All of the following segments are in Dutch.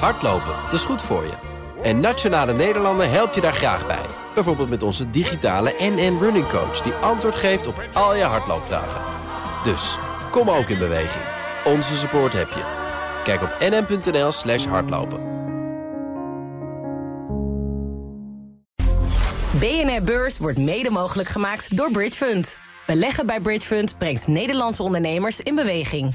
Hardlopen, dat is goed voor je. En Nationale Nederlanden helpt je daar graag bij. Bijvoorbeeld met onze digitale NN Running Coach... die antwoord geeft op al je hardloopvragen. Dus, kom ook in beweging. Onze support heb je. Kijk op nn.nl slash hardlopen. BNR Beurs wordt mede mogelijk gemaakt door Bridge Fund. Beleggen bij Bridge Fund brengt Nederlandse ondernemers in beweging.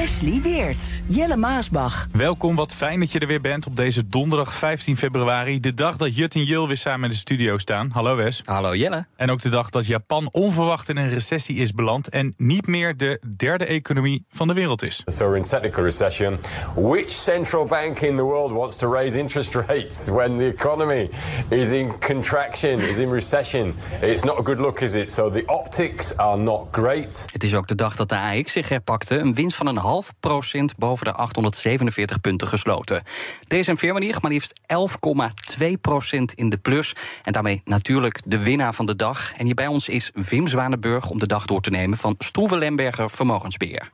Wesley Weert, Jelle Maasbach. Welkom, wat fijn dat je er weer bent op deze donderdag 15 februari. De dag dat Jut en Jul weer samen in de studio staan. Hallo Wes. Hallo Jelle. En ook de dag dat Japan onverwacht in een recessie is beland... en niet meer de derde economie van de wereld is. So we're in technical recession. Which central bank in the world wants to raise interest rates when the economy is in contraction, is in recession? It's not a good look, is it? So the optics are not great. Het is ook de dag dat de AX zich herpakte. Een winst van een half procent boven de 847 punten gesloten. Deze manier maar liefst 11,2 procent in de plus. En daarmee natuurlijk de winnaar van de dag. En hier bij ons is Wim Zwanenburg om de dag door te nemen van Stroeven Lemberger Vermogensbeheer.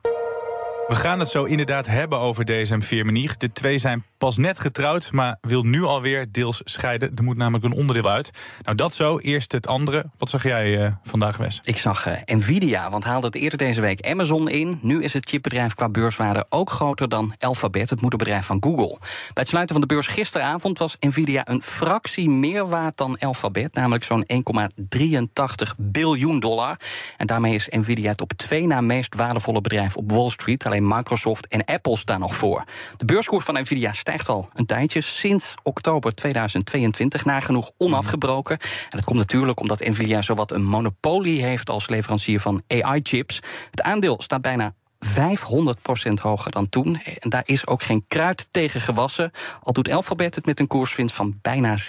We gaan het zo inderdaad hebben over DSM Firmenich. De twee zijn pas net getrouwd, maar wil nu alweer deels scheiden. Er moet namelijk een onderdeel uit. Nou, dat zo. Eerst het andere. Wat zag jij uh, vandaag, Wes? Ik zag uh, Nvidia, want haalde het eerder deze week Amazon in. Nu is het chipbedrijf qua beurswaarde ook groter dan Alphabet, het moederbedrijf van Google. Bij het sluiten van de beurs gisteravond was Nvidia een fractie meer waard dan Alphabet, namelijk zo'n 1,83 biljoen dollar. En daarmee is Nvidia het op twee na meest waardevolle bedrijf op Wall Street. Alleen Microsoft en Apple staan nog voor. De beurskoers van Nvidia stijgt al een tijdje, sinds oktober 2022, nagenoeg onafgebroken. En dat komt natuurlijk omdat Nvidia zowat een monopolie heeft als leverancier van AI-chips. Het aandeel staat bijna 500% hoger dan toen. En daar is ook geen kruid tegen gewassen. Al doet Alphabet het met een koerswinst van bijna 70%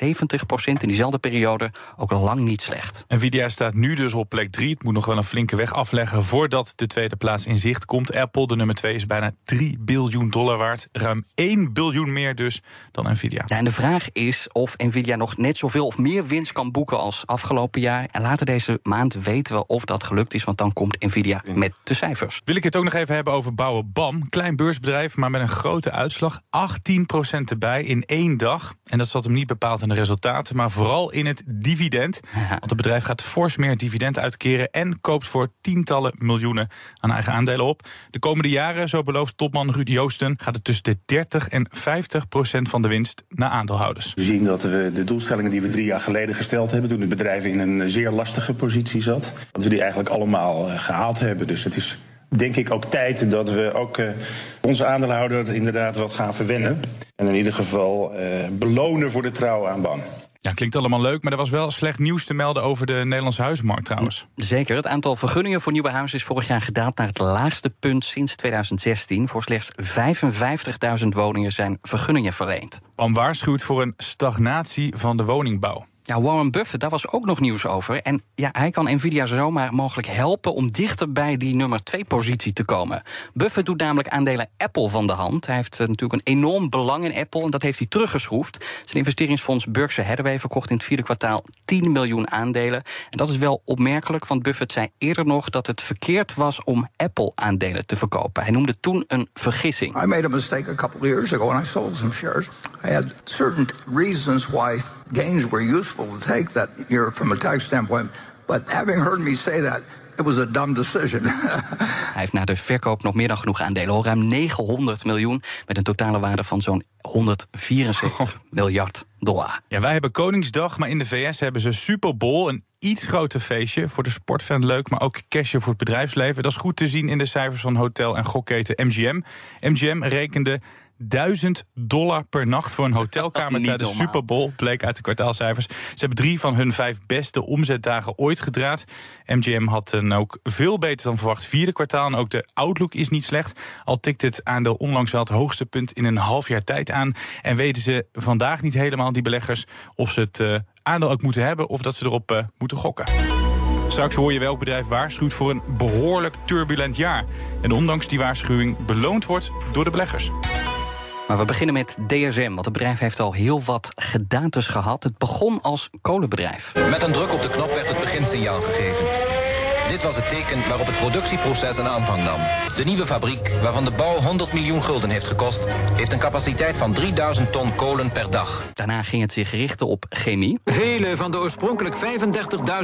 in diezelfde periode ook al lang niet slecht. Nvidia staat nu dus op plek 3. Het moet nog wel een flinke weg afleggen voordat de tweede plaats in zicht komt. Apple, de nummer 2, is bijna 3 biljoen dollar waard. Ruim 1 biljoen meer dus dan Nvidia. Ja, en de vraag is of Nvidia nog net zoveel of meer winst kan boeken als afgelopen jaar. En later deze maand weten we of dat gelukt is, want dan komt Nvidia met de cijfers. Wil ik het ook nog even hebben over bouwen BAM. Klein beursbedrijf, maar met een grote uitslag. 18% erbij in één dag. En dat zat hem niet bepaald in de resultaten, maar vooral in het dividend. Want het bedrijf gaat fors meer dividend uitkeren en koopt voor tientallen miljoenen aan eigen aandelen op. De komende jaren, zo belooft topman Ruud Joosten, gaat het tussen de 30 en 50 procent van de winst naar aandeelhouders. We zien dat we de doelstellingen die we drie jaar geleden gesteld hebben, toen het bedrijf in een zeer lastige positie zat, dat we die eigenlijk allemaal eh, gehaald hebben. Dus het is denk ik ook tijd dat we ook uh, onze aandeelhouder inderdaad wat gaan verwennen. En in ieder geval uh, belonen voor de trouw aan BAN. Ja, klinkt allemaal leuk, maar er was wel slecht nieuws te melden over de Nederlandse huizenmarkt trouwens. Zeker. Het aantal vergunningen voor nieuwe huizen is vorig jaar gedaald naar het laagste punt sinds 2016. Voor slechts 55.000 woningen zijn vergunningen verleend. Pam waarschuwt voor een stagnatie van de woningbouw. Ja, Warren Buffett, daar was ook nog nieuws over. En ja, hij kan Nvidia zomaar mogelijk helpen om dichter bij die nummer 2 positie te komen. Buffett doet namelijk aandelen Apple van de hand. Hij heeft uh, natuurlijk een enorm belang in Apple en dat heeft hij teruggeschroefd. Zijn investeringsfonds Berkshire Hathaway verkocht in het vierde kwartaal 10 miljoen aandelen. En dat is wel opmerkelijk, want Buffett zei eerder nog dat het verkeerd was om Apple aandelen te verkopen. Hij noemde toen een vergissing. I made a mistake a couple years ago and I sold some shares. I had certain reasons why gains were useful to take that year from a tax standpoint. But having heard me say that, it was a dumb decision. Hij heeft na de verkoop nog meer dan genoeg aandelen, al ruim 900 miljoen, met een totale waarde van zo'n 174 miljard dollar. Ja, wij hebben Koningsdag, maar in de VS hebben ze Super Bowl, een iets groter feestje voor de sportfan leuk, maar ook cashje voor het bedrijfsleven. Dat is goed te zien in de cijfers van hotel- en gokketen MGM. MGM rekende 1000 dollar per nacht voor een hotelkamer tijdens de Super Bowl, bleek uit de kwartaalcijfers. Ze hebben drie van hun vijf beste omzetdagen ooit gedraaid. MGM had dan ook veel beter dan verwacht vierde kwartaal. En ook de outlook is niet slecht. Al tikt het aandeel onlangs wel het hoogste punt in een half jaar tijd aan. En weten ze vandaag niet helemaal, die beleggers, of ze het uh, aandeel ook moeten hebben of dat ze erop uh, moeten gokken. Straks hoor je welk bedrijf waarschuwt voor een behoorlijk turbulent jaar. En ondanks die waarschuwing beloond wordt door de beleggers. Maar we beginnen met DSM, want het bedrijf heeft al heel wat gedaantes gehad. Het begon als kolenbedrijf. Met een druk op de knop werd het beginsignaal gegeven. Dit was het teken waarop het productieproces een aanvang nam. De nieuwe fabriek, waarvan de bouw 100 miljoen gulden heeft gekost, heeft een capaciteit van 3000 ton kolen per dag. Daarna ging het zich richten op chemie. Vele van de oorspronkelijk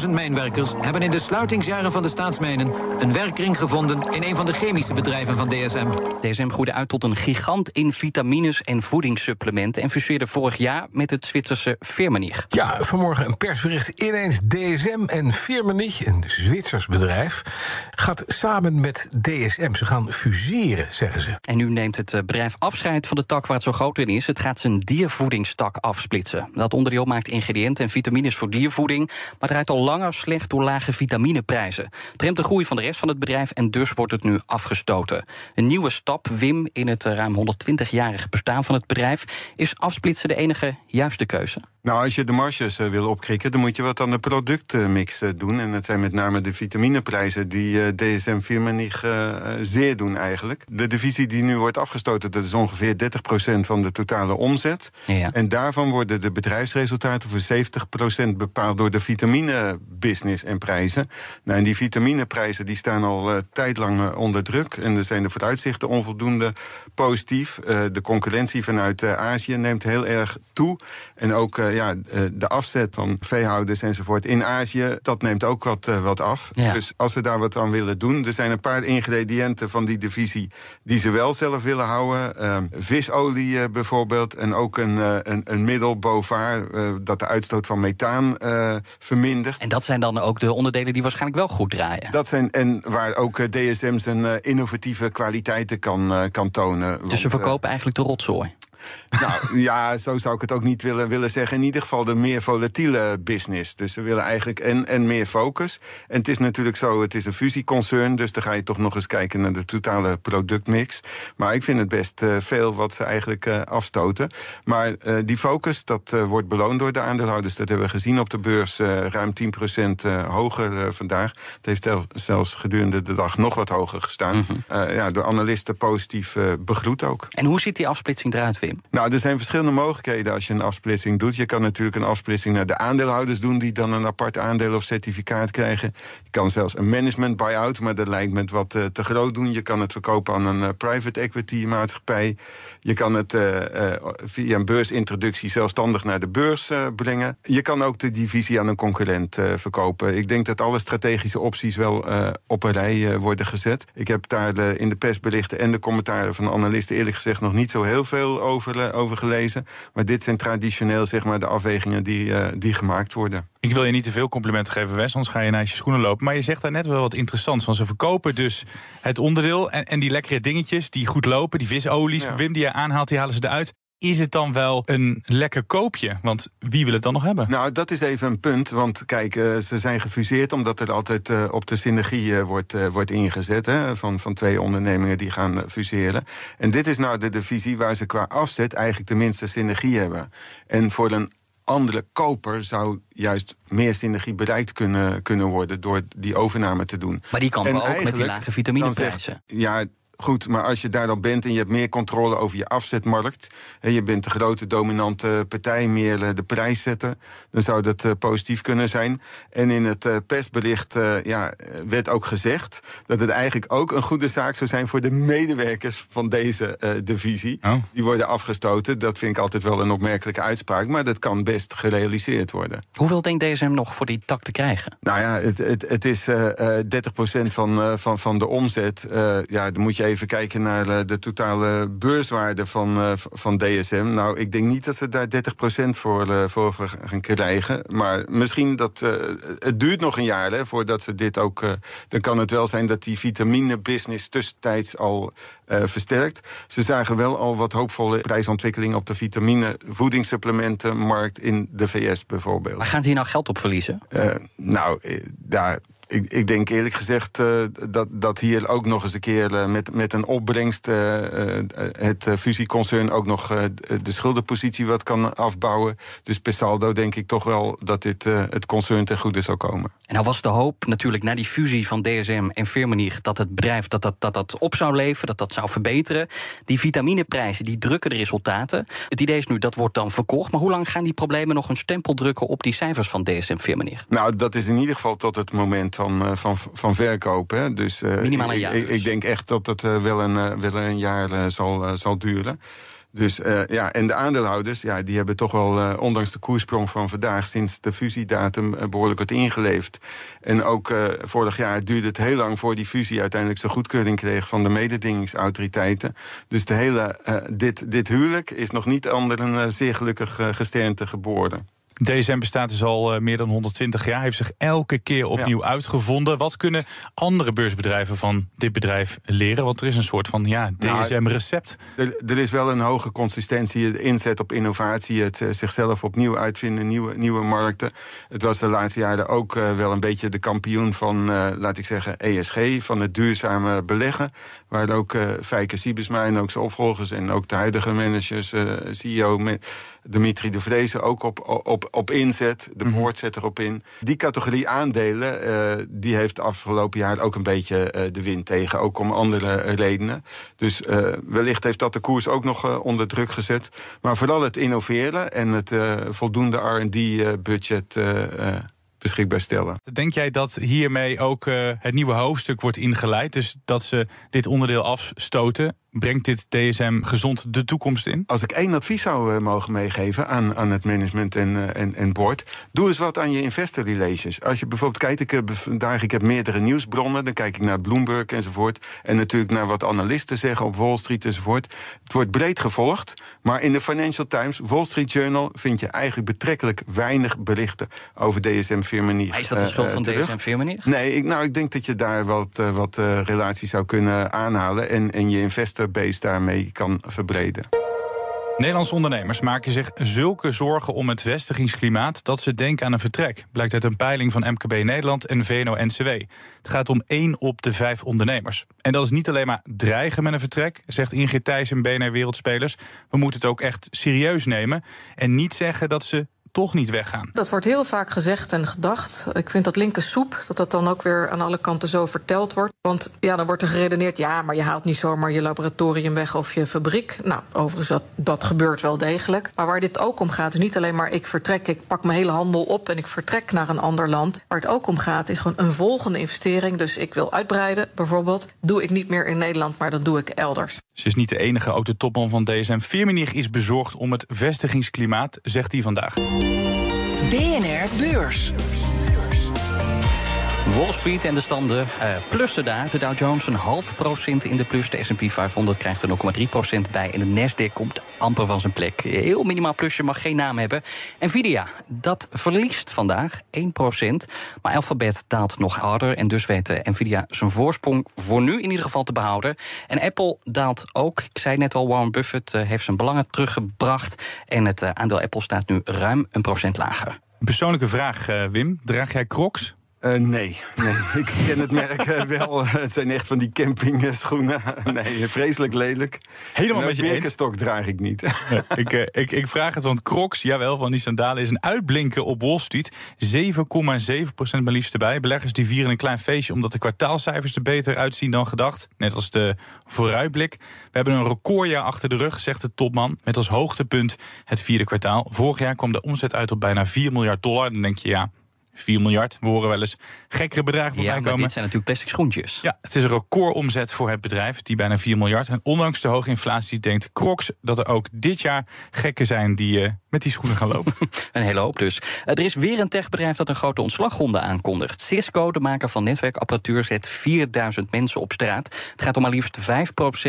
35.000 mijnwerkers hebben in de sluitingsjaren van de staatsmijnen een werkring gevonden in een van de chemische bedrijven van DSM. DSM groeide uit tot een gigant in vitamines en voedingssupplementen en fuseerde vorig jaar met het Zwitserse Firmenich. Ja, vanmorgen een persbericht. Ineens DSM en Firmenich, een Zwitsers bedrijf, gaat samen met DSM. Ze gaan fuseren, zeggen ze. En nu neemt het eh, bedrijf afscheid van de tak waar het zo groot in is. Het gaat zijn diervoedingstak afsplitsen. Dat onderdeel maakt ingrediënten en vitamines voor diervoeding, maar draait al langer slecht door lage vitamineprijzen. Het de groei van de rest van het bedrijf en dus wordt het nu afgestoten. Een nieuwe stap, Wim, in het eh, ruim 120-jarige bestaan van het bedrijf, is afsplitsen de enige juiste keuze. Nou, als je de marges uh, wil opkrikken, dan moet je wat aan de productmix uh, doen. En het zijn met name de vitamineprijzen die uh, DSM Firmenich zeer doen eigenlijk. De divisie die nu wordt afgestoten, dat is ongeveer 30% van de totale omzet. Ja. En daarvan worden de bedrijfsresultaten voor 70% bepaald door de vitaminebusiness en prijzen. Nou, en die vitamineprijzen die staan al tijdlang onder druk. En er zijn de vooruitzichten onvoldoende positief. de concurrentie vanuit Azië neemt heel erg toe. En ook ja, de afzet van veehouders enzovoort in Azië, dat neemt ook wat, uh, wat af. Ja. Dus als ze daar wat aan willen doen, er zijn een paar ingrediënten van die divisie die ze wel zelf willen houden. Uh, visolie bijvoorbeeld en ook een, een, een middel bovaar dat de uitstoot van methaan vermindert. En dat zijn dan ook de onderdelen die waarschijnlijk wel goed draaien. Dat zijn en waar ook DSM zijn innovatieve kwaliteiten kan, kan tonen. Dus ze verkopen eigenlijk de rotzooi. Nou ja, zo zou ik het ook niet willen, willen zeggen. In ieder geval de meer volatiele business. Dus we willen eigenlijk en, en meer focus. En het is natuurlijk zo, het is een fusieconcern. Dus dan ga je toch nog eens kijken naar de totale productmix. Maar ik vind het best uh, veel wat ze eigenlijk uh, afstoten. Maar uh, die focus, dat wordt beloond door de aandeelhouders. Dat hebben we gezien op de beurs. ruim 10% hoger vandaag. Het heeft zelfs gedurende de dag nog wat hoger gestaan. Mm -hmm. ja, door analisten positief begroet ook. En hoe ziet die afsplitsing eruit, Wim? Nou, er zijn verschillende mogelijkheden als je een afsplitsing doet. Je kan natuurlijk een afsplitsing naar de aandeelhouders doen, die dan een apart aandeel of certificaat krijgen. Je kan zelfs een management buy-out, maar dat lijkt me wat uh, te groot doen. Je kan het verkopen aan een uh, private equity maatschappij. Je kan het uh, via een beursintroductie zelfstandig naar de beurs brengen. Je kan ook de divisie aan een concurrent verkopen. Ik denk dat alle strategische opties wel op een rij worden gezet. Ik heb daar in de persberichten en de commentaren van de analisten eerlijk gezegd nog niet zo heel veel over, over gelezen. Maar dit zijn traditioneel zeg maar, de afwegingen die, uh, die gemaakt worden. Ik wil je niet te veel complimenten geven, Wes, anders ga je naar je schoenen lopen. Maar je zegt daar net wel wat interessants. Want ze verkopen dus het onderdeel en, en die lekkere dingetjes die goed lopen, die visolies, ja. Wim die je aanhaalt, die halen ze eruit is het dan wel een lekker koopje? Want wie wil het dan nog hebben? Nou, dat is even een punt. Want kijk, uh, ze zijn gefuseerd omdat er altijd uh, op de synergie uh, wordt, wordt ingezet. Hè, van, van twee ondernemingen die gaan fuseren. En dit is nou de divisie waar ze qua afzet eigenlijk de minste synergie hebben. En voor een andere koper zou juist meer synergie bereikt kunnen, kunnen worden door die overname te doen. Maar die kan wel ook met die lage vitamineprijzen. Ja, Goed, maar als je daar dan bent en je hebt meer controle over je afzetmarkt... en je bent de grote dominante partij, meer de prijs zetten... dan zou dat uh, positief kunnen zijn. En in het uh, persbericht uh, ja, werd ook gezegd... dat het eigenlijk ook een goede zaak zou zijn voor de medewerkers van deze divisie. Oh. Die worden afgestoten. Dat vind ik altijd wel een opmerkelijke uitspraak... maar dat kan best gerealiseerd worden. Hoeveel denkt DSM nog voor die tak te krijgen? Nou ja, het, het, het is 30% van, van, van de omzet. ja, dan moet je even kijken naar uh, de totale beurswaarde van, uh, van DSM. Nou, ik denk niet dat ze daar 30% voor, uh, voor gaan krijgen. Maar misschien dat. het duurt nog een jaar hè, voordat ze dit ook. dan kan het wel zijn dat die vitamine-business tussentijds al versterkt. Ze zagen wel al wat hoopvolle prijsontwikkeling op de vitamine-voedingssupplementenmarkt in de VS bijvoorbeeld. Maar gaan ze hier nou geld op verliezen? nou, daar ik, ik denk eerlijk gezegd uh, dat, dat hier ook nog eens een keer uh, met, met een opbrengst uh, het fusieconcern ook nog de schuldenpositie wat kan afbouwen. Dus per saldo denk ik toch wel dat dit het concern ten goede zou komen. En nou was de hoop natuurlijk na die fusie van DSM en Firmenich dat het bedrijf dat dat, dat, dat op zou leveren, dat dat zou verbeteren. Die vitamineprijzen die drukken de resultaten. Het idee is nu dat wordt dan verkocht. Maar hoe lang gaan die problemen nog een stempel drukken op die cijfers van DSM Firmenich? Nou, dat is in ieder geval tot het moment van, van, van verkoop. Hè. Dus, Minimaal een jaar. Ik, dus. ik, denk echt dat het wel, een, wel een jaar zal, zal duren. Dus uh, ja, en de aandeelhouders, ja, die hebben toch wel, uh, ondanks de koersprong van vandaag, sinds de fusiedatum uh, behoorlijk wat ingeleefd. En ook vorig jaar duurde het heel lang voor die fusie uiteindelijk zijn goedkeuring kreeg van de mededingingsautoriteiten. Dus de hele, dit, dit huwelijk is nog niet onder een zeer gelukkig gesternte geboren. DSM bestaat dus al meer dan 120 jaar, heeft zich elke keer opnieuw ja. uitgevonden. Wat kunnen andere beursbedrijven van dit bedrijf leren? Want er is een soort van ja, DSM-recept. Nou, er, er, is wel een hoge consistentie, de inzet op innovatie, het uh, zichzelf opnieuw uitvinden, nieuwe, nieuwe markten. Het was de laatste jaren ook uh, wel een beetje de kampioen van, uh, laat ik zeggen, ESG, van het duurzame beleggen. Waar ook uh, Fijke Siebesma en ook zijn opvolgers en ook de huidige managers, CEO Dimitri de Vreese ook op, op, op inzet. De board zet erop in. Die categorie aandelen, uh, die heeft afgelopen jaar ook een beetje uh, de wind tegen. Ook om andere redenen. Dus uh, wellicht heeft dat de koers ook nog onder druk gezet. Maar vooral het innoveren en het voldoende R&D-budget beschikbaar stellen. Denk jij dat hiermee ook uh, het nieuwe hoofdstuk wordt ingeleid? Dus dat ze dit onderdeel afstoten? Brengt dit DSM gezond de toekomst in? Als ik één advies zou uh, mogen meegeven aan, aan het management en, uh, en, en board... doe eens wat aan je investor relations. Als je bijvoorbeeld kijkt, ik heb vandaag ik heb meerdere nieuwsbronnen... dan kijk ik naar Bloomberg enzovoort... en natuurlijk naar wat analisten zeggen op Wall Street enzovoort. Het wordt breed gevolgd, maar in de Financial Times, Wall Street Journal... vind je eigenlijk betrekkelijk weinig berichten over DSM Firmenich. Maar is dat de schuld van terug. DSM Firmenich? Nee, ik, nou, ik denk dat je daar wat, wat uh, relaties zou kunnen aanhalen... en, en je investorbase daarmee kan verbreden. Nederlandse ondernemers maken zich zulke zorgen om het vestigingsklimaat dat ze denken aan een vertrek. Blijkt uit een peiling van MKB Nederland en VNO-NCW. Het gaat om één op de vijf ondernemers. En dat is niet alleen maar dreigen met een vertrek, zegt Ingrid Thijs en BNR Wereldspelers. We moeten het ook echt serieus nemen en niet zeggen dat ze toch niet weggaan. Dat wordt heel vaak gezegd en gedacht. Ik vind dat linker soep, dat dat dan ook weer aan alle kanten zo verteld wordt. Want ja, dan wordt er geredeneerd, ja, maar je haalt niet zomaar je laboratorium weg of je fabriek. Nou, overigens, dat, dat gebeurt wel degelijk. Maar waar dit ook om gaat, is niet alleen maar ik vertrek, ik pak mijn hele handel op en ik vertrek naar een ander land. Waar het ook om gaat, is gewoon een volgende investering. Dus ik wil uitbreiden, bijvoorbeeld. Doe ik niet meer in Nederland, maar dat doe ik elders. Ze is niet de enige autotopman van DSM. Firmenich is bezorgd om het vestigingsklimaat, zegt hij vandaag. BNR Beurs. Wall Street en de standen uh, plussen daar. De Dow Jones een half procent in de plus. De S&P 500 krijgt er 0,3 procent bij. En de Nasdaq komt amper van zijn plek. Heel minimaal plusje, mag geen naam hebben. Nvidia, dat verliest vandaag 1 procent. Maar Alphabet daalt nog harder. En dus weet Nvidia zijn voorsprong voor nu in ieder geval te behouden. En Apple daalt ook. Ik zei net al, Warren Buffett uh, heeft zijn belangen teruggebracht. En het aandeel Apple staat nu ruim een procent lager. Persoonlijke vraag, Wim. Draag jij crocs? Uh, nee, nee, ik ken het merk uh, wel. Het zijn echt van die campingschoenen. nee, vreselijk lelijk. Helemaal met je Birkenstock draag ik niet. Ik, uh, ik, ik vraag het, want Crocs, jawel, van die sandalen... is een uitblinken op Wall Street. 7,7% maar liefst erbij. Beleggers die vieren een klein feestje... omdat de kwartaalcijfers er beter uitzien dan gedacht. Net als de vooruitblik. We hebben een recordjaar achter de rug, zegt de topman. Met als hoogtepunt het vierde kwartaal. Vorig jaar kwam de omzet uit op bijna 4 miljard dollar. Dan denk je, ja... 4 miljard. We horen wel eens gekkere bedragen voorbij ja, komen. dit zijn natuurlijk plastic schoentjes. Ja, het is een recordomzet voor het bedrijf, die bijna 4 miljard. En ondanks de hoge inflatie denkt Crocs dat er ook dit jaar gekken zijn die uh, met die schoenen gaan lopen. een hele hoop dus. Er is weer een techbedrijf dat een grote ontslagronde aankondigt. Cisco, de maker van netwerkapparatuur, zet 4000 mensen op straat. Het gaat om maar liefst 5%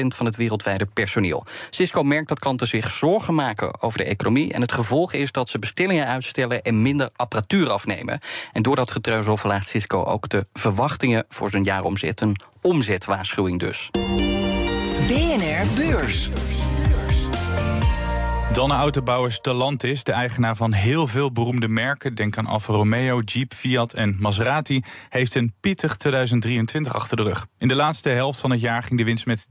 van het wereldwijde personeel. Cisco merkt dat klanten zich zorgen maken over de economie. En het gevolg is dat ze bestellingen uitstellen en minder apparatuur afnemen. En door dat getreuzel verlaagt Cisco ook de verwachtingen voor zijn jaaromzet. Een omzetwaarschuwing dus. BNR Beurs. Dan de autobouwer Stellantis, de eigenaar van heel veel beroemde merken. Denk aan Alfa Romeo, Jeep, Fiat en Maserati. Heeft een pittig 2023 achter de rug. In de laatste helft van het jaar ging de winst met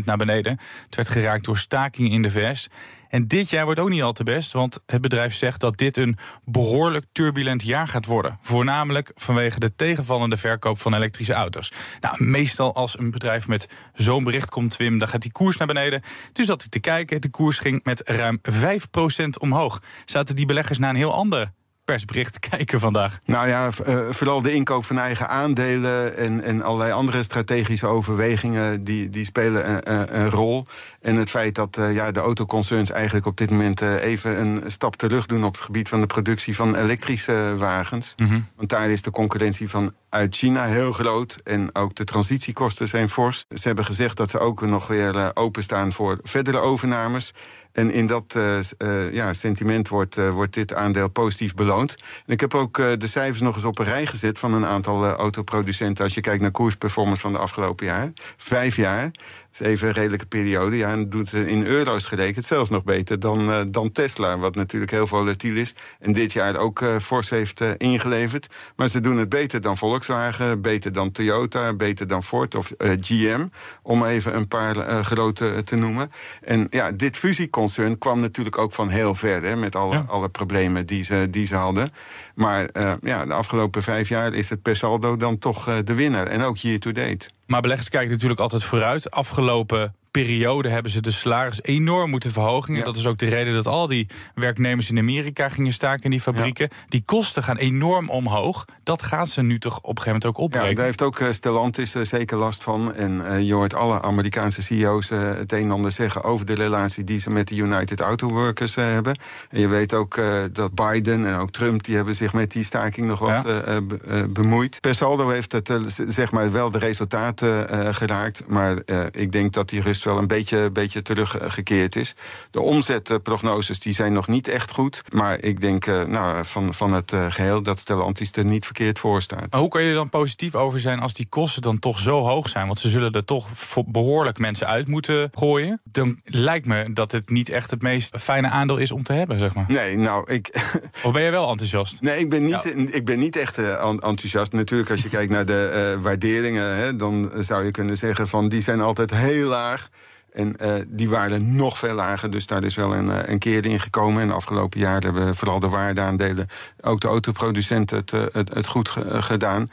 13% naar beneden. Het werd geraakt door stakingen in de VS. En dit jaar wordt ook niet al te best, want het bedrijf zegt dat dit een behoorlijk turbulent jaar gaat worden. Voornamelijk vanwege de tegenvallende verkoop van elektrische auto's. Nou, meestal als een bedrijf met zo'n bericht komt, Wim, dan gaat die koers naar beneden. Dus zat ik te kijken, de koers ging met ruim 5% omhoog. Zaten die beleggers naar een heel ander persbericht kijken vandaag? Nou ja, uh, vooral de inkoop van eigen aandelen en, en allerlei andere strategische overwegingen, die, die spelen een, een rol. En het feit dat uh, ja, de autoconcerns eigenlijk op dit moment uh, even een stap terug doen op het gebied van de productie van elektrische wagens. Mm -hmm. Want daar is de concurrentie van uit China heel groot. En ook de transitiekosten zijn fors. Ze hebben gezegd dat ze ook nog weer openstaan voor verdere overnames. En in dat uh, uh, ja, sentiment wordt, wordt dit aandeel positief beloond. Ik heb ook de cijfers nog eens op een rij gezet van een aantal autoproducenten. Als je kijkt naar koersperformance van de afgelopen jaar. Vijf jaar. Is even een redelijke periode. Ja, en doet in euro's gerekend zelfs nog beter dan, uh, dan Tesla, wat natuurlijk heel volatiel is. En dit jaar ook uh, fors heeft uh, ingeleverd. Maar ze doen het beter dan Volkswagen, beter dan Toyota, beter dan Ford of GM. Om even een paar grote te noemen. En ja, dit fusieconcern kwam natuurlijk ook van heel ver, hè, met alle, ja. alle problemen die ze, die ze hadden. Maar ja, de afgelopen vijf jaar is het per saldo dan toch de winnaar. En ook year to date. Maar beleggers kijken natuurlijk altijd vooruit. Afgelopen periode hebben ze de salaris enorm moeten verhogen. Ja. Dat is ook de reden dat al die werknemers in Amerika gingen staken in die fabrieken. Ja. Die kosten gaan enorm omhoog. Dat gaan ze nu toch op een gegeven moment ook opbreken. Ja, daar heeft ook uh, Stellantis uh, zeker last van. En uh, je hoort alle Amerikaanse CEO's het een en ander zeggen over de relatie die ze met de United Auto Workers hebben. En je weet ook dat Biden en ook Trump die hebben zich met die staking nog wat ja. bemoeid. Per saldo heeft het zeg maar wel de resultaten geraakt. Maar ik denk dat die rust wel een beetje, beetje teruggekeerd is. De omzetprognoses die zijn nog niet echt goed. Maar ik denk uh, nou, van, van het uh, geheel dat Stellantis er niet verkeerd voor staat. Maar hoe kan je er dan positief over zijn als die kosten dan toch zo hoog zijn? Want ze zullen er toch behoorlijk mensen uit moeten gooien. Dan lijkt me dat het niet echt het meest fijne aandeel is om te hebben, zeg maar. Nee, nou, ik... Of ben je wel enthousiast? Nee, ik ben niet, ja. ik ben niet echt uh, enthousiast. Natuurlijk, als je kijkt naar de waarderingen... Hè, dan zou je kunnen zeggen van die zijn altijd heel laag. En uh, die waren nog veel lager, dus daar is wel een, uh, een keer in gekomen. En de afgelopen jaar hebben vooral de waardeaandelen, ook de autoproducenten, het, het, het goed ge gedaan.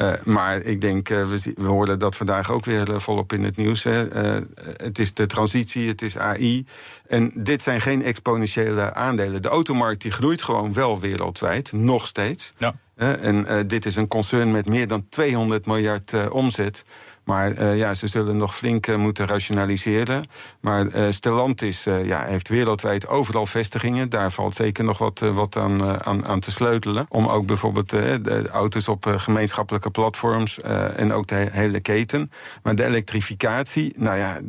Uh, maar ik denk, we, we hoorden dat vandaag ook weer volop in het nieuws. Hè. het is de transitie, het is AI. En dit zijn geen exponentiële aandelen. De automarkt die groeit gewoon wel wereldwijd, nog steeds. Ja. en dit is een concern met meer dan 200 miljard omzet. Maar uh, ja, ze zullen nog flink uh, moeten rationaliseren. Maar uh, Stellantis ja, heeft wereldwijd overal vestigingen. Daar valt zeker nog wat, wat aan, aan, aan, te sleutelen. Om ook bijvoorbeeld de auto's op gemeenschappelijke platforms en ook de hele keten. Maar de elektrificatie, nou ja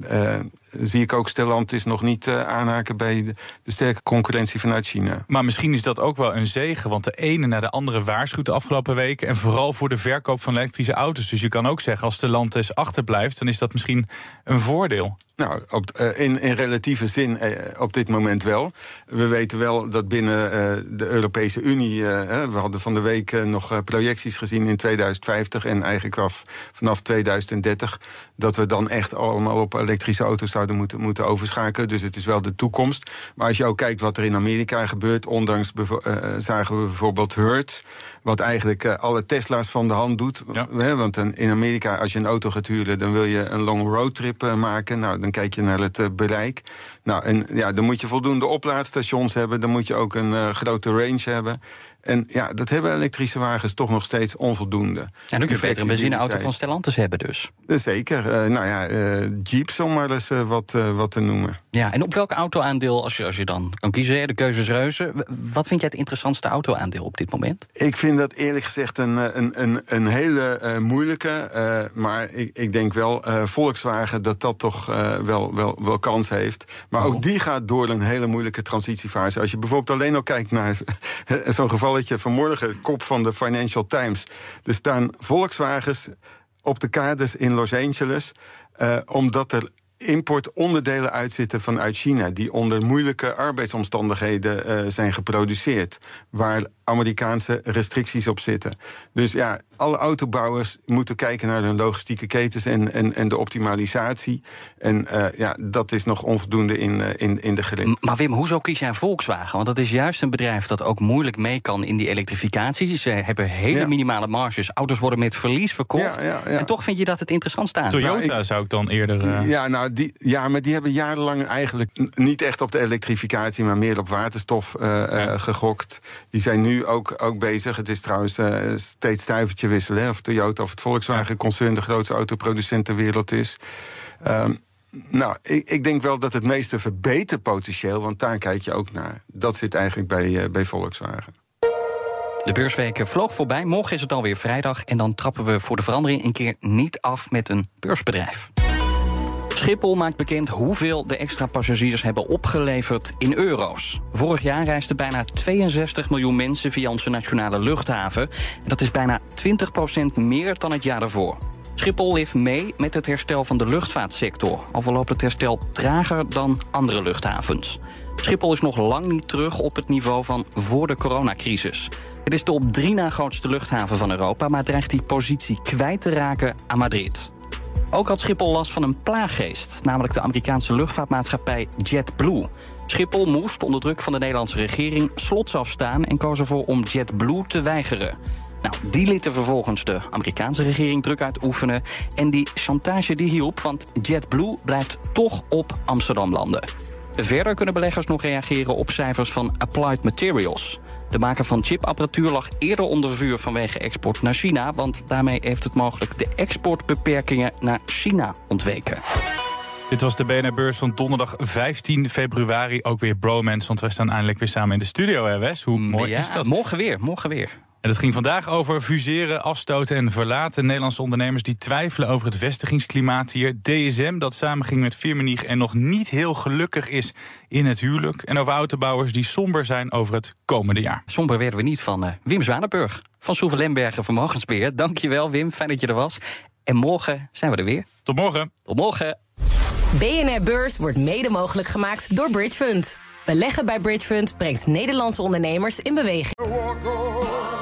zie ik ook Stellantis nog niet uh, aanhaken bij de, de, sterke concurrentie vanuit China. Maar misschien is dat ook wel een zegen, want de ene naar de andere waarschuwt de afgelopen weken. En vooral voor de verkoop van elektrische auto's. Dus je kan ook zeggen, als Stellantis achterblijft, dan is dat misschien een voordeel. Nou, op, uh, in, in relatieve zin uh, op dit moment wel. We weten wel dat binnen uh, de Europese Unie... we hadden van de week nog projecties gezien in 2050... en eigenlijk af, vanaf 2030... dat we dan echt allemaal op elektrische auto's zouden moeten, moeten overschakelen. Dus het is wel de toekomst. Maar als je ook kijkt wat er in Amerika gebeurt... ondanks zagen we bijvoorbeeld Hertz... wat eigenlijk alle Tesla's van de hand doet. Ja. want in Amerika, als je een auto gaat huren... dan wil je een long roadtrip maken... Nou, dan kijk je naar het uh, bereik. Nou, en ja, dan moet je voldoende oplaadstations hebben. Dan moet je ook een uh, grote range hebben. En ja, dat hebben elektrische wagens toch nog steeds onvoldoende. En dan kun je beter een benzineauto van Stellantis hebben dus. Zeker. Uh, nou ja, uh, Jeeps om maar eens uh, wat, wat te noemen. Ja, en op welk autoaandeel, als je, als je dan kan kiezen, de keuzes reuze... wat vind jij het interessantste autoaandeel op dit moment? Ik vind dat eerlijk gezegd een, een, een, een hele moeilijke. maar ik, ik denk wel Volkswagen dat dat toch wel, wel, wel kans heeft. Maar oh. ook die gaat door een hele moeilijke transitiefase. Als je bijvoorbeeld alleen al kijkt naar zo'n geval gevalletje vanmorgen, kop van de Financial Times. Er staan Volkswagens op de kades in Los Angeles, uh, omdat er importonderdelen uitzitten vanuit China, die onder moeilijke arbeidsomstandigheden uh, zijn geproduceerd, waar Amerikaanse restricties op zitten. Dus ja, alle autobouwers moeten kijken naar hun logistieke ketens en, en, en de optimalisatie. En uh, ja, dat is nog onvoldoende in, uh, in, in de greep. Maar Wim, hoezo kies jij Volkswagen? Want dat is juist een bedrijf dat ook moeilijk mee kan in die elektrificatie. Ze hebben hele ja. minimale marges. Auto's worden met verlies verkocht. Ja, en toch vind je dat het interessant staat. Toyota nou, ik, zou ik dan eerder. Uh... Ja, nou, die, ja, maar die hebben jarenlang eigenlijk niet echt op de elektrificatie, maar meer op waterstof gegokt. Die zijn nu ook, ook bezig. Het is trouwens uh, steeds stuivertje wisselen. Hè, of Toyota of het Volkswagen-concern de grootste autoproducent ter wereld is. Um, nou, ik, ik, denk wel dat het meeste verbeterpotentieel, want daar kijk je ook naar, dat zit eigenlijk bij, uh, bij Volkswagen. De beursweken vloog voorbij. Morgen is het alweer vrijdag. En dan trappen we voor de verandering een keer niet af met een beursbedrijf. Schiphol maakt bekend hoeveel de extra passagiers hebben opgeleverd in euro's. Vorig jaar reisden bijna 62 miljoen mensen via onze nationale luchthaven. Dat is bijna 20% meer dan het jaar daarvoor. Schiphol leeft mee met het herstel van de luchtvaartsector. Al verloopt het herstel trager dan andere luchthavens. Schiphol is nog lang niet terug op het niveau van voor de coronacrisis. Het is de op drie na grootste luchthaven van Europa, maar dreigt die positie kwijt te raken aan Madrid. Ook had Schiphol last van een plaaggeest, namelijk de Amerikaanse luchtvaartmaatschappij JetBlue. Schiphol moest onder druk van de Nederlandse regering slots afstaan en koos ervoor om JetBlue te weigeren. Nou, die lieten vervolgens de Amerikaanse regering druk uitoefenen. En die chantage die hielp, want JetBlue blijft toch op Amsterdam landen. Verder kunnen beleggers nog reageren op cijfers van Applied Materials. De maker van chipapparatuur lag eerder onder vuur vanwege export naar China, want daarmee heeft het mogelijk de exportbeperkingen naar China ontweken. Dit was de BNR-beurs van donderdag 15 februari. Ook weer bromance, want wij staan eindelijk weer samen in de studio, hè Wes? Hoe mooi ja, is dat? Morgen weer, morgen weer. En het ging vandaag over fuseren, afstoten en verlaten. Nederlandse ondernemers die twijfelen over het vestigingsklimaat hier. DSM, dat samenging met Firmenich en nog niet heel gelukkig is in het huwelijk. En over autobouwers die somber zijn over het komende jaar. Somber werden we niet van uh, Wim Zwanenburg van Soever Lembergen Vermogensbeheer. Dankjewel Wim, fijn dat je er was. En morgen zijn we er weer. Tot morgen. Tot morgen. BNR Beurs wordt mede mogelijk gemaakt door Bridge Fund. Beleggen bij Bridge Fund brengt Nederlandse ondernemers in beweging.